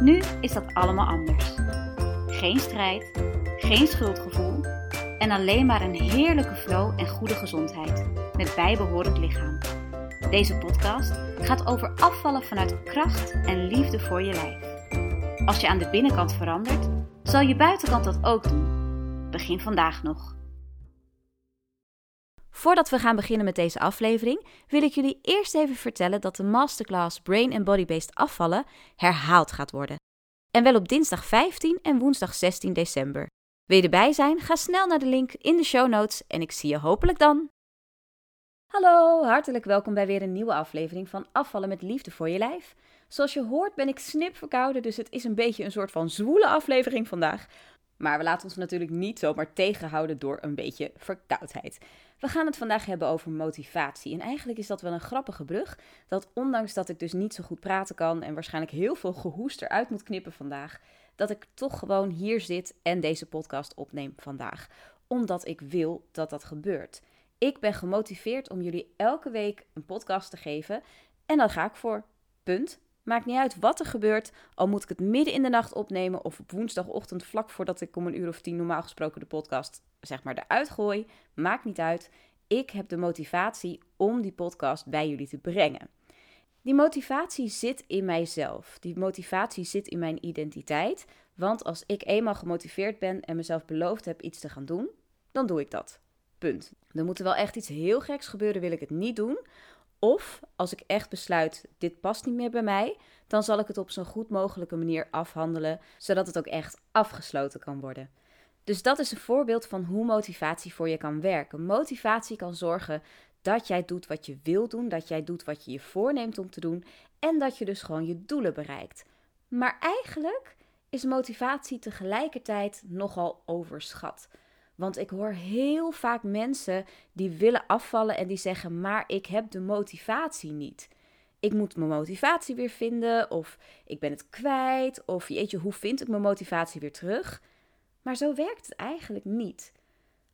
Nu is dat allemaal anders. Geen strijd, geen schuldgevoel en alleen maar een heerlijke flow en goede gezondheid met bijbehorend lichaam. Deze podcast gaat over afvallen vanuit kracht en liefde voor je lijf. Als je aan de binnenkant verandert, zal je buitenkant dat ook doen. Begin vandaag nog. Voordat we gaan beginnen met deze aflevering, wil ik jullie eerst even vertellen dat de masterclass Brain and Body Based afvallen herhaald gaat worden. En wel op dinsdag 15 en woensdag 16 december. Wil je erbij zijn? Ga snel naar de link in de show notes en ik zie je hopelijk dan. Hallo, hartelijk welkom bij weer een nieuwe aflevering van Afvallen met Liefde voor je lijf. Zoals je hoort ben ik snip verkouden, dus het is een beetje een soort van zwoele aflevering vandaag. Maar we laten ons natuurlijk niet zomaar tegenhouden door een beetje verkoudheid. We gaan het vandaag hebben over motivatie. En eigenlijk is dat wel een grappige brug. Dat ondanks dat ik dus niet zo goed praten kan en waarschijnlijk heel veel gehoest eruit moet knippen vandaag, dat ik toch gewoon hier zit en deze podcast opneem vandaag. Omdat ik wil dat dat gebeurt. Ik ben gemotiveerd om jullie elke week een podcast te geven. En daar ga ik voor. Punt. Maakt niet uit wat er gebeurt, al moet ik het midden in de nacht opnemen of op woensdagochtend vlak voordat ik om een uur of tien normaal gesproken de podcast zeg maar eruit gooi. Maakt niet uit. Ik heb de motivatie om die podcast bij jullie te brengen. Die motivatie zit in mijzelf. Die motivatie zit in mijn identiteit. Want als ik eenmaal gemotiveerd ben en mezelf beloofd heb iets te gaan doen, dan doe ik dat. Punt. Er moet er wel echt iets heel geks gebeuren, wil ik het niet doen. Of als ik echt besluit, dit past niet meer bij mij, dan zal ik het op zo'n goed mogelijke manier afhandelen, zodat het ook echt afgesloten kan worden. Dus dat is een voorbeeld van hoe motivatie voor je kan werken. Motivatie kan zorgen dat jij doet wat je wil doen, dat jij doet wat je je voorneemt om te doen en dat je dus gewoon je doelen bereikt. Maar eigenlijk is motivatie tegelijkertijd nogal overschat. Want ik hoor heel vaak mensen die willen afvallen en die zeggen: Maar ik heb de motivatie niet. Ik moet mijn motivatie weer vinden, of ik ben het kwijt, of jeetje, hoe vind ik mijn motivatie weer terug? Maar zo werkt het eigenlijk niet.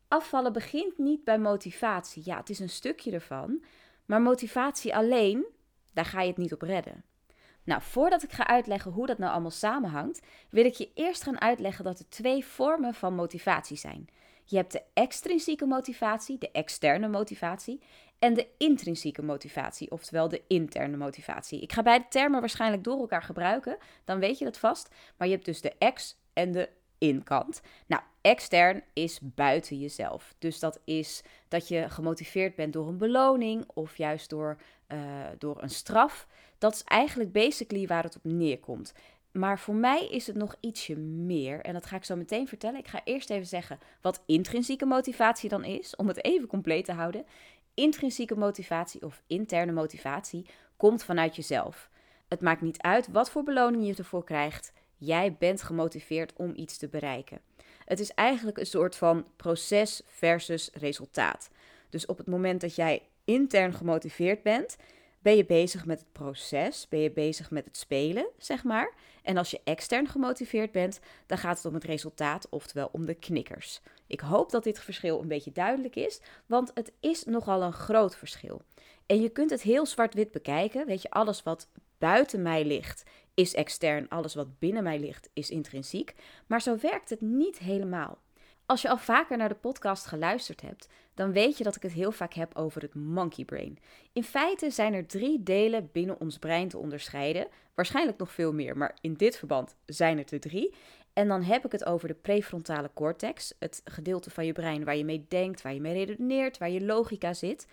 Afvallen begint niet bij motivatie. Ja, het is een stukje ervan, maar motivatie alleen, daar ga je het niet op redden. Nou, voordat ik ga uitleggen hoe dat nou allemaal samenhangt, wil ik je eerst gaan uitleggen dat er twee vormen van motivatie zijn. Je hebt de extrinsieke motivatie, de externe motivatie, en de intrinsieke motivatie, oftewel de interne motivatie. Ik ga beide termen waarschijnlijk door elkaar gebruiken, dan weet je dat vast. Maar je hebt dus de ex en de inkant. Nou, extern is buiten jezelf. Dus dat is dat je gemotiveerd bent door een beloning of juist door, uh, door een straf. Dat is eigenlijk basically waar het op neerkomt. Maar voor mij is het nog ietsje meer. En dat ga ik zo meteen vertellen. Ik ga eerst even zeggen wat intrinsieke motivatie dan is, om het even compleet te houden. Intrinsieke motivatie of interne motivatie komt vanuit jezelf. Het maakt niet uit wat voor beloning je ervoor krijgt. Jij bent gemotiveerd om iets te bereiken. Het is eigenlijk een soort van proces versus resultaat. Dus op het moment dat jij intern gemotiveerd bent, ben je bezig met het proces, ben je bezig met het spelen, zeg maar. En als je extern gemotiveerd bent, dan gaat het om het resultaat, oftewel om de knikkers. Ik hoop dat dit verschil een beetje duidelijk is, want het is nogal een groot verschil. En je kunt het heel zwart-wit bekijken. Weet je, alles wat buiten mij ligt is extern, alles wat binnen mij ligt is intrinsiek. Maar zo werkt het niet helemaal. Als je al vaker naar de podcast geluisterd hebt, dan weet je dat ik het heel vaak heb over het monkey brain. In feite zijn er drie delen binnen ons brein te onderscheiden. Waarschijnlijk nog veel meer, maar in dit verband zijn het er drie. En dan heb ik het over de prefrontale cortex, het gedeelte van je brein waar je mee denkt, waar je mee redeneert, waar je logica zit.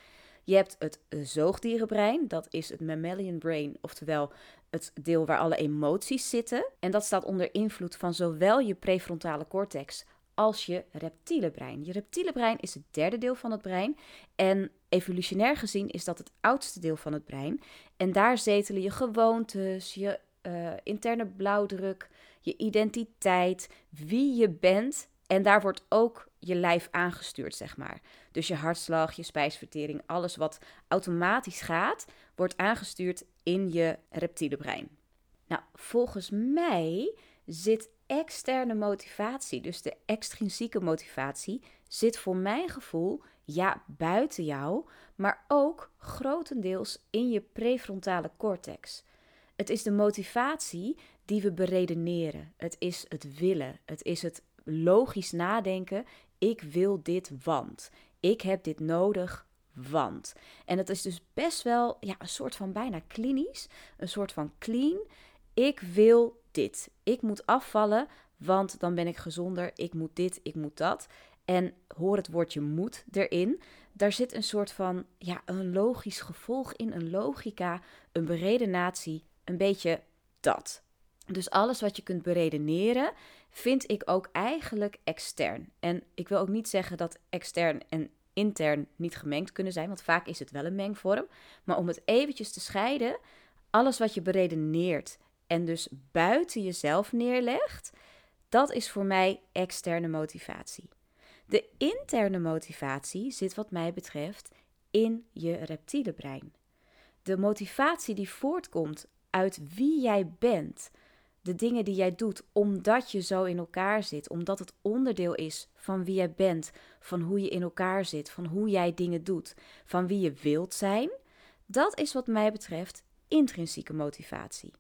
Je hebt het zoogdierenbrein, dat is het mammalian brain, oftewel het deel waar alle emoties zitten. En dat staat onder invloed van zowel je prefrontale cortex als je reptiele brein. Je reptiele brein is het derde deel van het brein. En evolutionair gezien is dat het oudste deel van het brein. En daar zetelen je gewoontes, je uh, interne blauwdruk, je identiteit, wie je bent. En daar wordt ook je lijf aangestuurd, zeg maar. Dus je hartslag, je spijsvertering, alles wat automatisch gaat, wordt aangestuurd in je reptiele brein. Nou, volgens mij zit externe motivatie, dus de extrinsieke motivatie, zit voor mijn gevoel ja buiten jou, maar ook grotendeels in je prefrontale cortex. Het is de motivatie die we beredeneren. Het is het willen. Het is het logisch nadenken. Ik wil dit, want. Ik heb dit nodig, want. En het is dus best wel ja, een soort van bijna klinisch, een soort van clean. Ik wil dit. Ik moet afvallen, want dan ben ik gezonder. Ik moet dit, ik moet dat. En hoor het woordje moet erin. Daar zit een soort van ja, een logisch gevolg in, een logica, een beredenatie, een beetje dat. Dus alles wat je kunt beredeneren, vind ik ook eigenlijk extern. En ik wil ook niet zeggen dat extern en intern niet gemengd kunnen zijn, want vaak is het wel een mengvorm. Maar om het eventjes te scheiden, alles wat je beredeneert en dus buiten jezelf neerlegt, dat is voor mij externe motivatie. De interne motivatie zit wat mij betreft in je reptiele brein. De motivatie die voortkomt uit wie jij bent, de dingen die jij doet omdat je zo in elkaar zit, omdat het onderdeel is van wie jij bent, van hoe je in elkaar zit, van hoe jij dingen doet, van wie je wilt zijn, dat is wat mij betreft intrinsieke motivatie.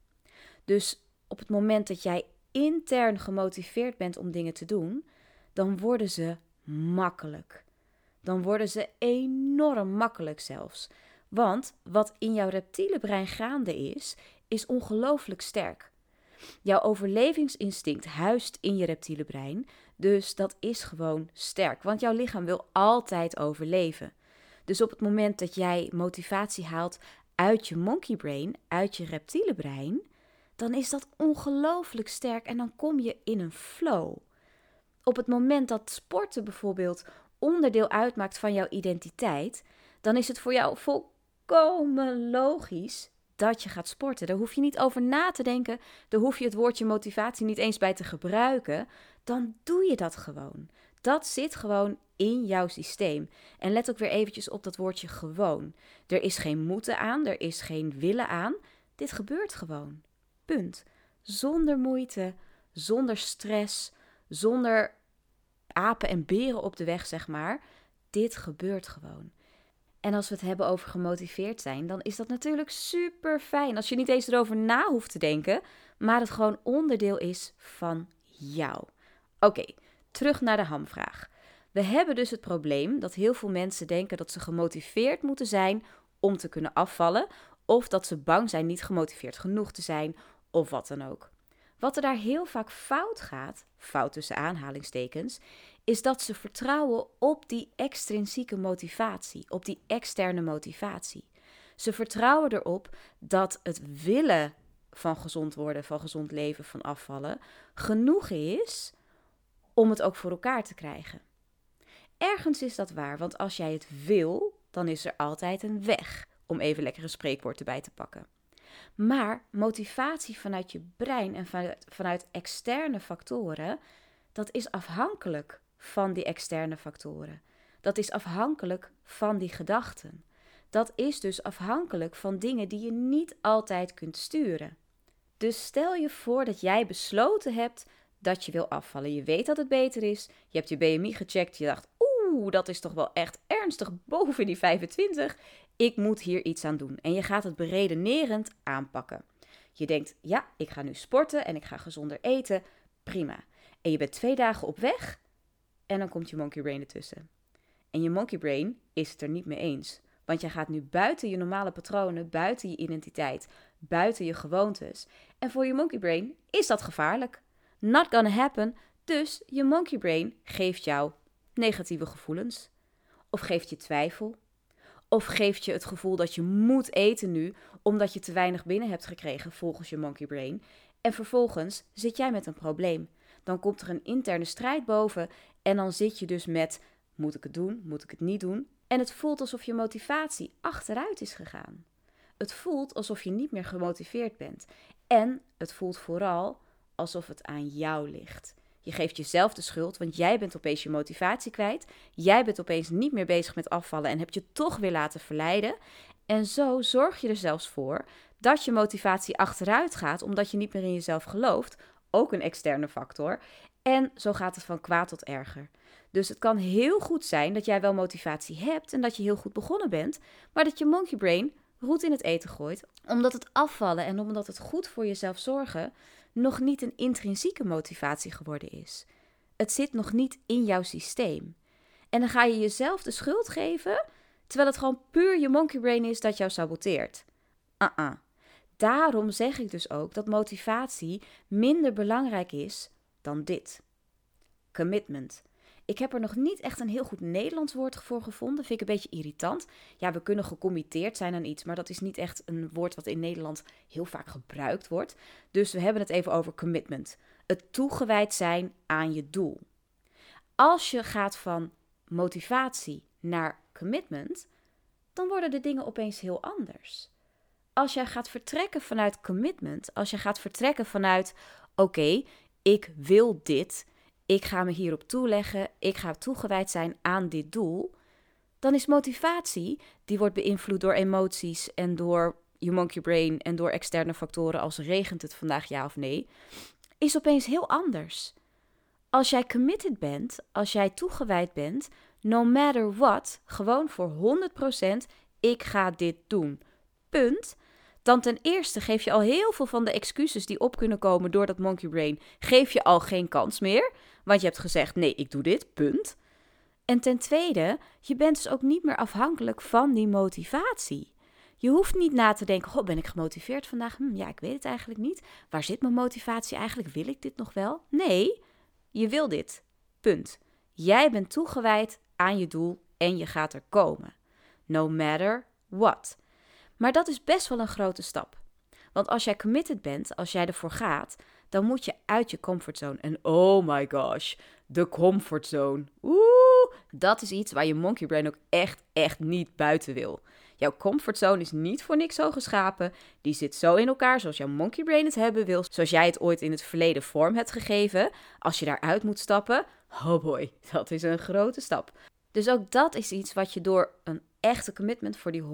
Dus op het moment dat jij intern gemotiveerd bent om dingen te doen, dan worden ze makkelijk. Dan worden ze enorm makkelijk zelfs. Want wat in jouw reptiele brein gaande is, is ongelooflijk sterk. Jouw overlevingsinstinct huist in je reptiele brein, dus dat is gewoon sterk, want jouw lichaam wil altijd overleven. Dus op het moment dat jij motivatie haalt uit je monkey brain, uit je reptiele brein, dan is dat ongelooflijk sterk en dan kom je in een flow. Op het moment dat sporten bijvoorbeeld onderdeel uitmaakt van jouw identiteit, dan is het voor jou volkomen logisch dat je gaat sporten. Daar hoef je niet over na te denken. Daar hoef je het woordje motivatie niet eens bij te gebruiken. Dan doe je dat gewoon. Dat zit gewoon in jouw systeem. En let ook weer eventjes op dat woordje gewoon. Er is geen moeten aan, er is geen willen aan. Dit gebeurt gewoon. Punt. Zonder moeite, zonder stress, zonder apen en beren op de weg, zeg maar. Dit gebeurt gewoon. En als we het hebben over gemotiveerd zijn, dan is dat natuurlijk super fijn. Als je niet eens erover na hoeft te denken, maar het gewoon onderdeel is van jou. Oké, terug naar de hamvraag. We hebben dus het probleem dat heel veel mensen denken dat ze gemotiveerd moeten zijn om te kunnen afvallen, of dat ze bang zijn niet gemotiveerd genoeg te zijn, of wat dan ook. Wat er daar heel vaak fout gaat, fout tussen aanhalingstekens, is dat ze vertrouwen op die extrinsieke motivatie, op die externe motivatie. Ze vertrouwen erop dat het willen van gezond worden, van gezond leven, van afvallen, genoeg is om het ook voor elkaar te krijgen. Ergens is dat waar, want als jij het wil, dan is er altijd een weg, om even lekkere spreekwoorden bij te pakken. Maar motivatie vanuit je brein en vanuit, externe factoren, dat is afhankelijk van die externe factoren. Dat is afhankelijk van die gedachten. Dat is dus afhankelijk van dingen die je niet altijd kunt sturen. Dus stel je voor dat jij besloten hebt dat je wil afvallen. Je weet dat het beter is. Je hebt je BMI gecheckt. Je dacht, oeh, dat is toch wel echt ernstig boven die 25. Ik moet hier iets aan doen. En je gaat het beredenerend aanpakken. Je denkt, ja, ik ga nu sporten en ik ga gezonder eten. Prima. En je bent twee dagen op weg en dan komt je monkey brain ertussen. En je monkey brain is het er niet mee eens. Want je gaat nu buiten je normale patronen, buiten je identiteit, buiten je gewoontes. En voor je monkey brain is dat gevaarlijk. Not gonna happen. Dus je monkey brain geeft jou negatieve gevoelens. Of geeft je twijfel. Of geeft je het gevoel dat je moet eten nu, omdat je te weinig binnen hebt gekregen volgens je monkey brain. En vervolgens zit jij met een probleem. Dan komt er een interne strijd boven en dan zit je dus met: moet ik het doen? Moet ik het niet doen? En het voelt alsof je motivatie achteruit is gegaan. Het voelt alsof je niet meer gemotiveerd bent. En het voelt vooral alsof het aan jou ligt. Je geeft jezelf de schuld, want jij bent opeens je motivatie kwijt. Jij bent opeens niet meer bezig met afvallen en heb je toch weer laten verleiden. En zo zorg je er zelfs voor dat je motivatie achteruit gaat, omdat je niet meer in jezelf gelooft. Ook een externe factor. En zo gaat het van kwaad tot erger. Dus het kan heel goed zijn dat jij wel motivatie hebt en dat je heel goed begonnen bent, maar dat je monkey brain roet in het eten gooit, omdat het afvallen en omdat het goed voor jezelf zorgen nog niet een intrinsieke motivatie geworden is. Het zit nog niet in jouw systeem. En dan ga je jezelf de schuld geven, terwijl het gewoon puur je monkey brain is dat jou saboteert. Uh-uh. Daarom zeg ik dus ook dat motivatie minder belangrijk is dan dit. Commitment. Ik heb er nog niet echt een heel goed Nederlands woord voor gevonden. Vind ik een beetje irritant. Ja, we kunnen gecommitteerd zijn aan iets, maar dat is niet echt een woord wat in Nederland heel vaak gebruikt wordt. Dus we hebben het even over commitment. Het toegewijd zijn aan je doel. Als je gaat van motivatie naar commitment, dan worden de dingen opeens heel anders. Als jij gaat vertrekken vanuit commitment, als je gaat vertrekken vanuit: oké, ik wil dit, ik ga me hierop toeleggen, ik ga toegewijd zijn aan dit doel, dan is motivatie, die wordt beïnvloed door emoties en door je monkey brain en door externe factoren als regent het vandaag ja of nee, is opeens heel anders. Als jij committed bent, als jij toegewijd bent, no matter what, gewoon voor 100% ik ga dit doen. Punt dan ten eerste geef je al heel veel van de excuses die op kunnen komen door dat monkey brain, geef je al geen kans meer, want je hebt gezegd nee, ik doe dit, punt. En ten tweede, je bent dus ook niet meer afhankelijk van die motivatie. Je hoeft niet na te denken, goh, ben ik gemotiveerd vandaag? Hm, ja, ik weet het eigenlijk niet. Waar zit mijn motivatie eigenlijk? Wil ik dit nog wel? Nee, je wil dit. Punt. Jij bent toegewijd aan je doel en je gaat er komen. No matter what. Maar dat is best wel een grote stap. Want als jij committed bent, als jij ervoor gaat, dan moet je uit je comfortzone. En oh my gosh, de comfortzone. Oeh, dat is iets waar je monkey brain ook echt, echt niet buiten wil. Jouw comfortzone is niet voor niks zo geschapen. Die zit zo in elkaar zoals jouw monkey brain het hebben wil. Zoals jij het ooit in het verleden vorm hebt gegeven. Als je daaruit moet stappen, oh boy, dat is een grote stap. Dus ook dat is iets wat je door een echte commitment voor die 100%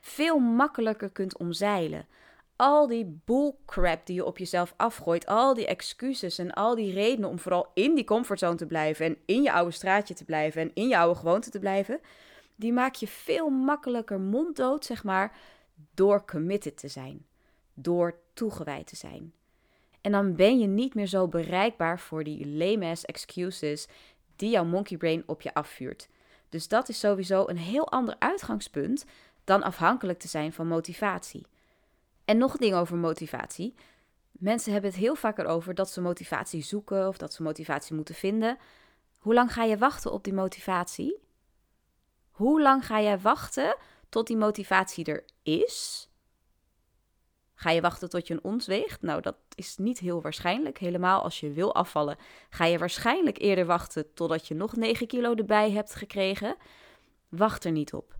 veel makkelijker kunt omzeilen. Al die bullcrap die je op jezelf afgooit, al die excuses en al die redenen om vooral in die comfortzone te blijven en in je oude straatje te blijven en in je oude gewoonte te blijven, die maak je veel makkelijker monddood, zeg maar, door committed te zijn, door toegewijd te zijn. En dan ben je niet meer zo bereikbaar voor die lame ass excuses die jouw monkey brain op je afvuurt. Dus dat is sowieso een heel ander uitgangspunt dan afhankelijk te zijn van motivatie. En nog een ding over motivatie. Mensen hebben het heel vaak erover dat ze motivatie zoeken of dat ze motivatie moeten vinden. Hoe lang ga je wachten op die motivatie? Hoe lang ga jij wachten tot die motivatie er is? Ga je wachten tot je een ons weegt? Nou, dat is niet heel waarschijnlijk. Helemaal als je wil afvallen, ga je waarschijnlijk eerder wachten totdat je nog 9 kilo erbij hebt gekregen. Wacht er niet op.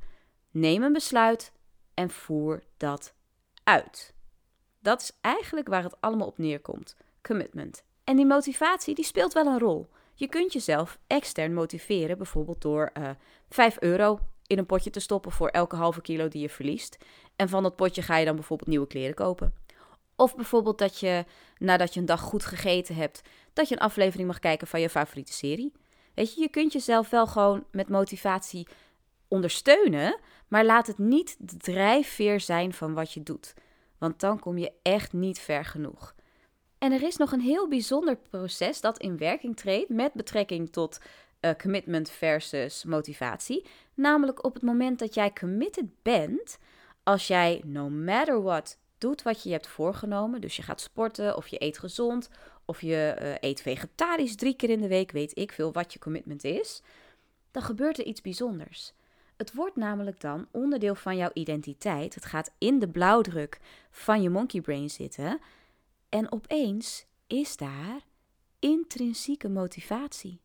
Neem een besluit en voer dat uit. Dat is eigenlijk waar het allemaal op neerkomt. Commitment. En die motivatie die speelt wel een rol. Je kunt jezelf extern motiveren, bijvoorbeeld door uh, eh, 5 euro in een potje te stoppen voor elke halve kilo die je verliest. En van dat potje ga je dan bijvoorbeeld nieuwe kleren kopen. Of bijvoorbeeld dat je nadat je een dag goed gegeten hebt, dat je een aflevering mag kijken van je favoriete serie. Weet je, je kunt jezelf wel gewoon met motivatie ondersteunen, maar laat het niet de drijfveer zijn van wat je doet. Want dan kom je echt niet ver genoeg. En er is nog een heel bijzonder proces dat in werking treedt met betrekking tot uh, commitment versus motivatie. Namelijk op het moment dat jij committed bent, als jij no matter what doet wat je hebt voorgenomen, dus je gaat sporten of je eet gezond of je uh, eet vegetarisch drie keer in de week, weet ik veel wat je commitment is, dan gebeurt er iets bijzonders. Het wordt namelijk dan onderdeel van jouw identiteit. Het gaat in de blauwdruk van je monkey brain zitten. En opeens is daar intrinsieke motivatie.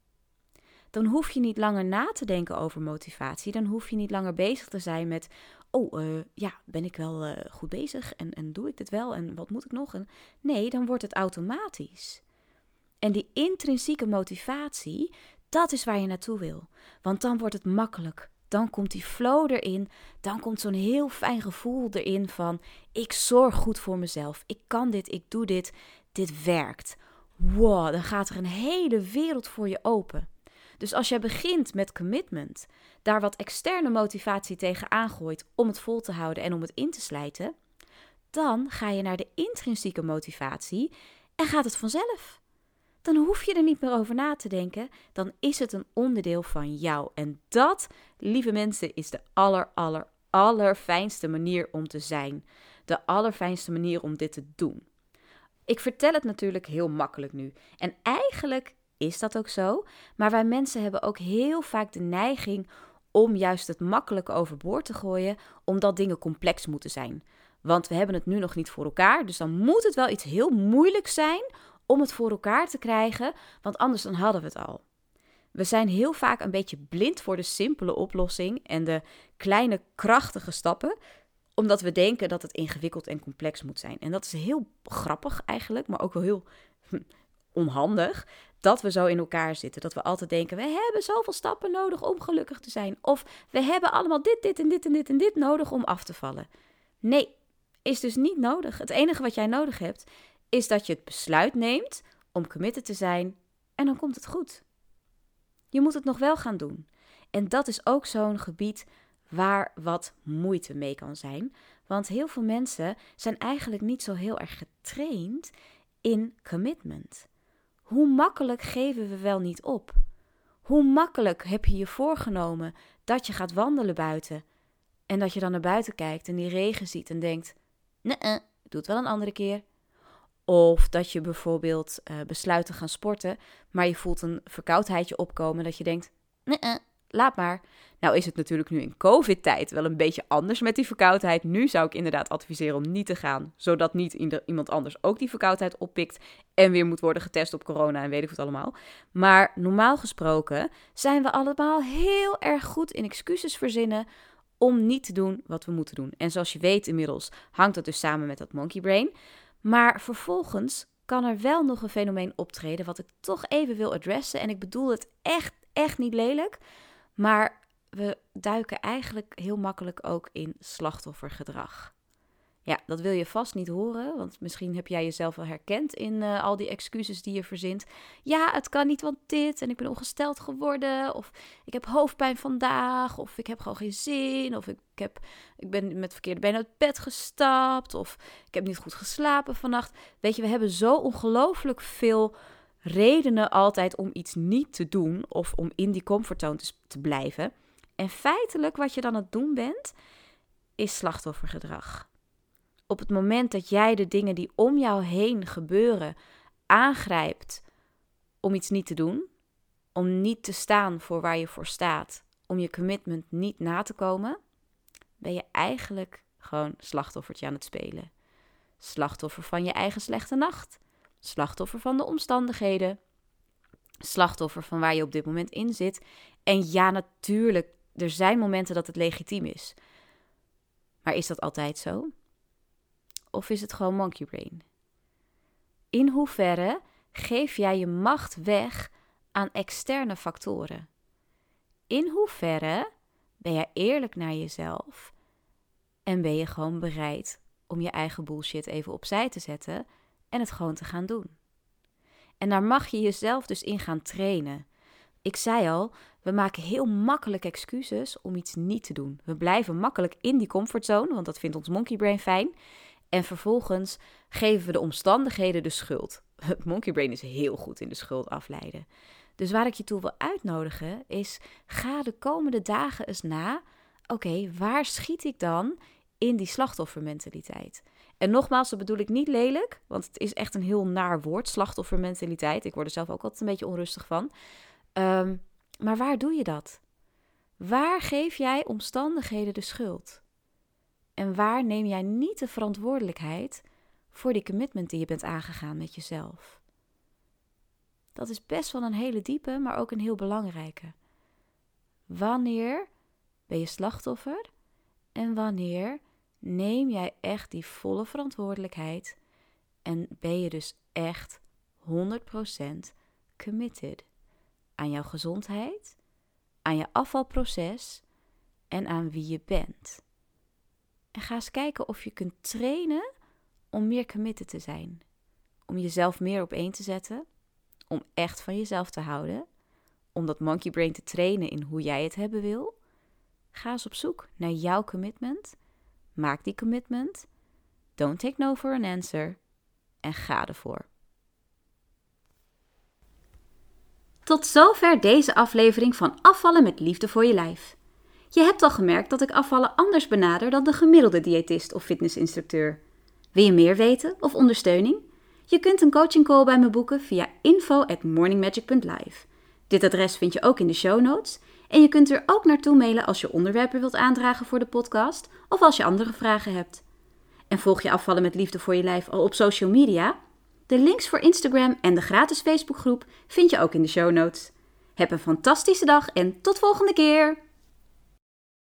dan hoef je niet langer na te denken over motivatie. Dan hoef je niet langer bezig te zijn met, oh uh, ja, ben ik wel uh, goed bezig en, en doe ik dit wel en wat moet ik nog? En, nee, dan wordt het automatisch. En die intrinsieke motivatie, dat is waar je naartoe wil. Want dan wordt het makkelijk. Dan komt die flow erin. Dan komt zo'n heel fijn gevoel erin van: ik zorg goed voor mezelf. Ik kan dit, ik doe dit. Dit werkt. Wow, dan gaat er een hele wereld voor je open. Dus als jij begint met commitment, daar wat externe motivatie tegen aangooit om het vol te houden en om het in te slijten, dan ga je naar de intrinsieke motivatie en gaat het vanzelf. Dan hoef je er niet meer over na te denken, dan is het een onderdeel van jou. En dat, lieve mensen, is de aller, aller, allerfijnste manier om te zijn. De allerfijnste manier om dit te doen. Ik vertel het natuurlijk heel makkelijk nu. En eigenlijk is dat ook zo. Maar wij mensen hebben ook heel vaak de neiging om juist het makkelijke overboord te gooien, omdat dingen complex moeten zijn. Want we hebben het nu nog niet voor elkaar, dus dan moet het wel iets heel moeilijks zijn om het voor elkaar te krijgen, want anders dan hadden we het al. We zijn heel vaak een beetje blind voor de simpele oplossing en de kleine krachtige stappen, omdat we denken dat het ingewikkeld en complex moet zijn. En dat is heel grappig eigenlijk, maar ook wel heel onhandig dat we zo in elkaar zitten. Dat we altijd denken: we hebben zoveel stappen nodig om gelukkig te zijn. Of we hebben allemaal dit, dit en dit en dit en dit nodig om af te vallen. Nee, is dus niet nodig. Het enige wat jij nodig hebt, is dat je het besluit neemt om committed te zijn en dan komt het goed. Je moet het nog wel gaan doen. En dat is ook zo'n gebied waar wat moeite mee kan zijn. Want heel veel mensen zijn eigenlijk niet zo heel erg getraind in commitment. Hoe makkelijk geven we wel niet op? Hoe makkelijk heb je je voorgenomen dat je gaat wandelen buiten en dat je dan naar buiten kijkt en die regen ziet en denkt: nee, -uh, doe het wel een andere keer. Of dat je bijvoorbeeld uh, besluit te gaan sporten, maar je voelt een verkoudheidje opkomen dat je denkt: nee, -uh, laat maar. Nou is het natuurlijk nu in COVID-tijd wel een beetje anders met die verkoudheid. Nu zou ik inderdaad adviseren om niet te gaan, zodat niet iemand anders ook die verkoudheid oppikt en weer moet worden getest op corona en weet ik wat allemaal. Maar normaal gesproken zijn we allemaal heel erg goed in excuses verzinnen om niet te doen wat we moeten doen. En zoals je weet inmiddels hangt dat dus samen met dat monkey brain. Maar vervolgens kan er wel nog een fenomeen optreden wat ik toch even wil adressen. En ik bedoel het echt, echt niet lelijk. Maar we duiken eigenlijk heel makkelijk ook in slachtoffergedrag. Ja, dat wil je vast niet horen, want misschien heb jij jezelf wel herkend in uh, al die excuses die je verzint. Ja, het kan niet, want dit, en ik ben ongesteld geworden, of ik heb hoofdpijn vandaag, of ik heb gewoon geen zin, of ik, heb, ik ben met verkeerde benen uit bed gestapt, of ik heb niet goed geslapen vannacht. Weet je, we hebben zo ongelooflijk veel redenen altijd om iets niet te doen, of om in die comfortzone te, te blijven. En feitelijk wat je dan aan het doen bent, is slachtoffergedrag. Op het moment dat jij de dingen die om jou heen gebeuren aangrijpt om iets niet te doen, om niet te staan voor waar je voor staat, om je commitment niet na te komen, ben je eigenlijk gewoon slachtoffertje aan het spelen. Slachtoffer van je eigen slechte nacht, slachtoffer van de omstandigheden, slachtoffer van waar je op dit moment in zit. En ja, natuurlijk, er zijn momenten dat het legitiem is. Maar is dat altijd zo? Of is het gewoon monkey brain? In hoeverre geef jij je macht weg aan externe factoren? In hoeverre ben jij eerlijk naar jezelf en ben je gewoon bereid om je eigen bullshit even opzij te zetten en het gewoon te gaan doen? En daar mag je jezelf dus in gaan trainen. Ik zei al, we maken heel makkelijk excuses om iets niet te doen. We blijven makkelijk in die comfortzone, want dat vindt ons monkey brain fijn. En vervolgens geven we de omstandigheden de schuld. Het monkey brain is heel goed in de schuld afleiden. Dus waar ik je toe wil uitnodigen is: ga de komende dagen eens na. Oké, waar schiet ik dan in die slachtoffermentaliteit? En nogmaals, dat bedoel ik niet lelijk, want het is echt een heel naar woord, slachtoffermentaliteit. Ik word er zelf ook altijd een beetje onrustig van. Um, maar waar doe je dat? Waar geef jij omstandigheden de schuld? En waar neem jij niet de verantwoordelijkheid voor die commitment die je bent aangegaan met jezelf? Dat is best wel een hele diepe, maar ook een heel belangrijke. Wanneer ben je slachtoffer en wanneer neem jij echt die volle verantwoordelijkheid en ben je dus echt 100% committed aan jouw gezondheid, aan je afvalproces en aan wie je bent. En ga eens kijken of je kunt trainen om meer committed te zijn. Om jezelf meer op één te zetten. Om echt van jezelf te houden. Om dat monkey brain te trainen in hoe jij het hebben wil. Ga eens op zoek naar jouw commitment. Maak die commitment. Don't take no for an answer. En ga ervoor. Tot zover deze aflevering van Afvallen met Liefde voor je Lijf. Je hebt al gemerkt dat ik afvallen anders benader dan de gemiddelde diëtist of fitnessinstructeur. Wil je meer weten of ondersteuning? Je kunt een coaching call bij me boeken via info@morningmagic.live. Dit adres vind je ook in de show notes en je kunt er ook naartoe mailen als je onderwerpen wilt aandragen voor de podcast of als je andere vragen hebt. En volg je afvallen met liefde voor je lijf al op social media? De links voor Instagram en de gratis Facebookgroep vind je ook in de show notes. Heb een fantastische dag en tot volgende keer!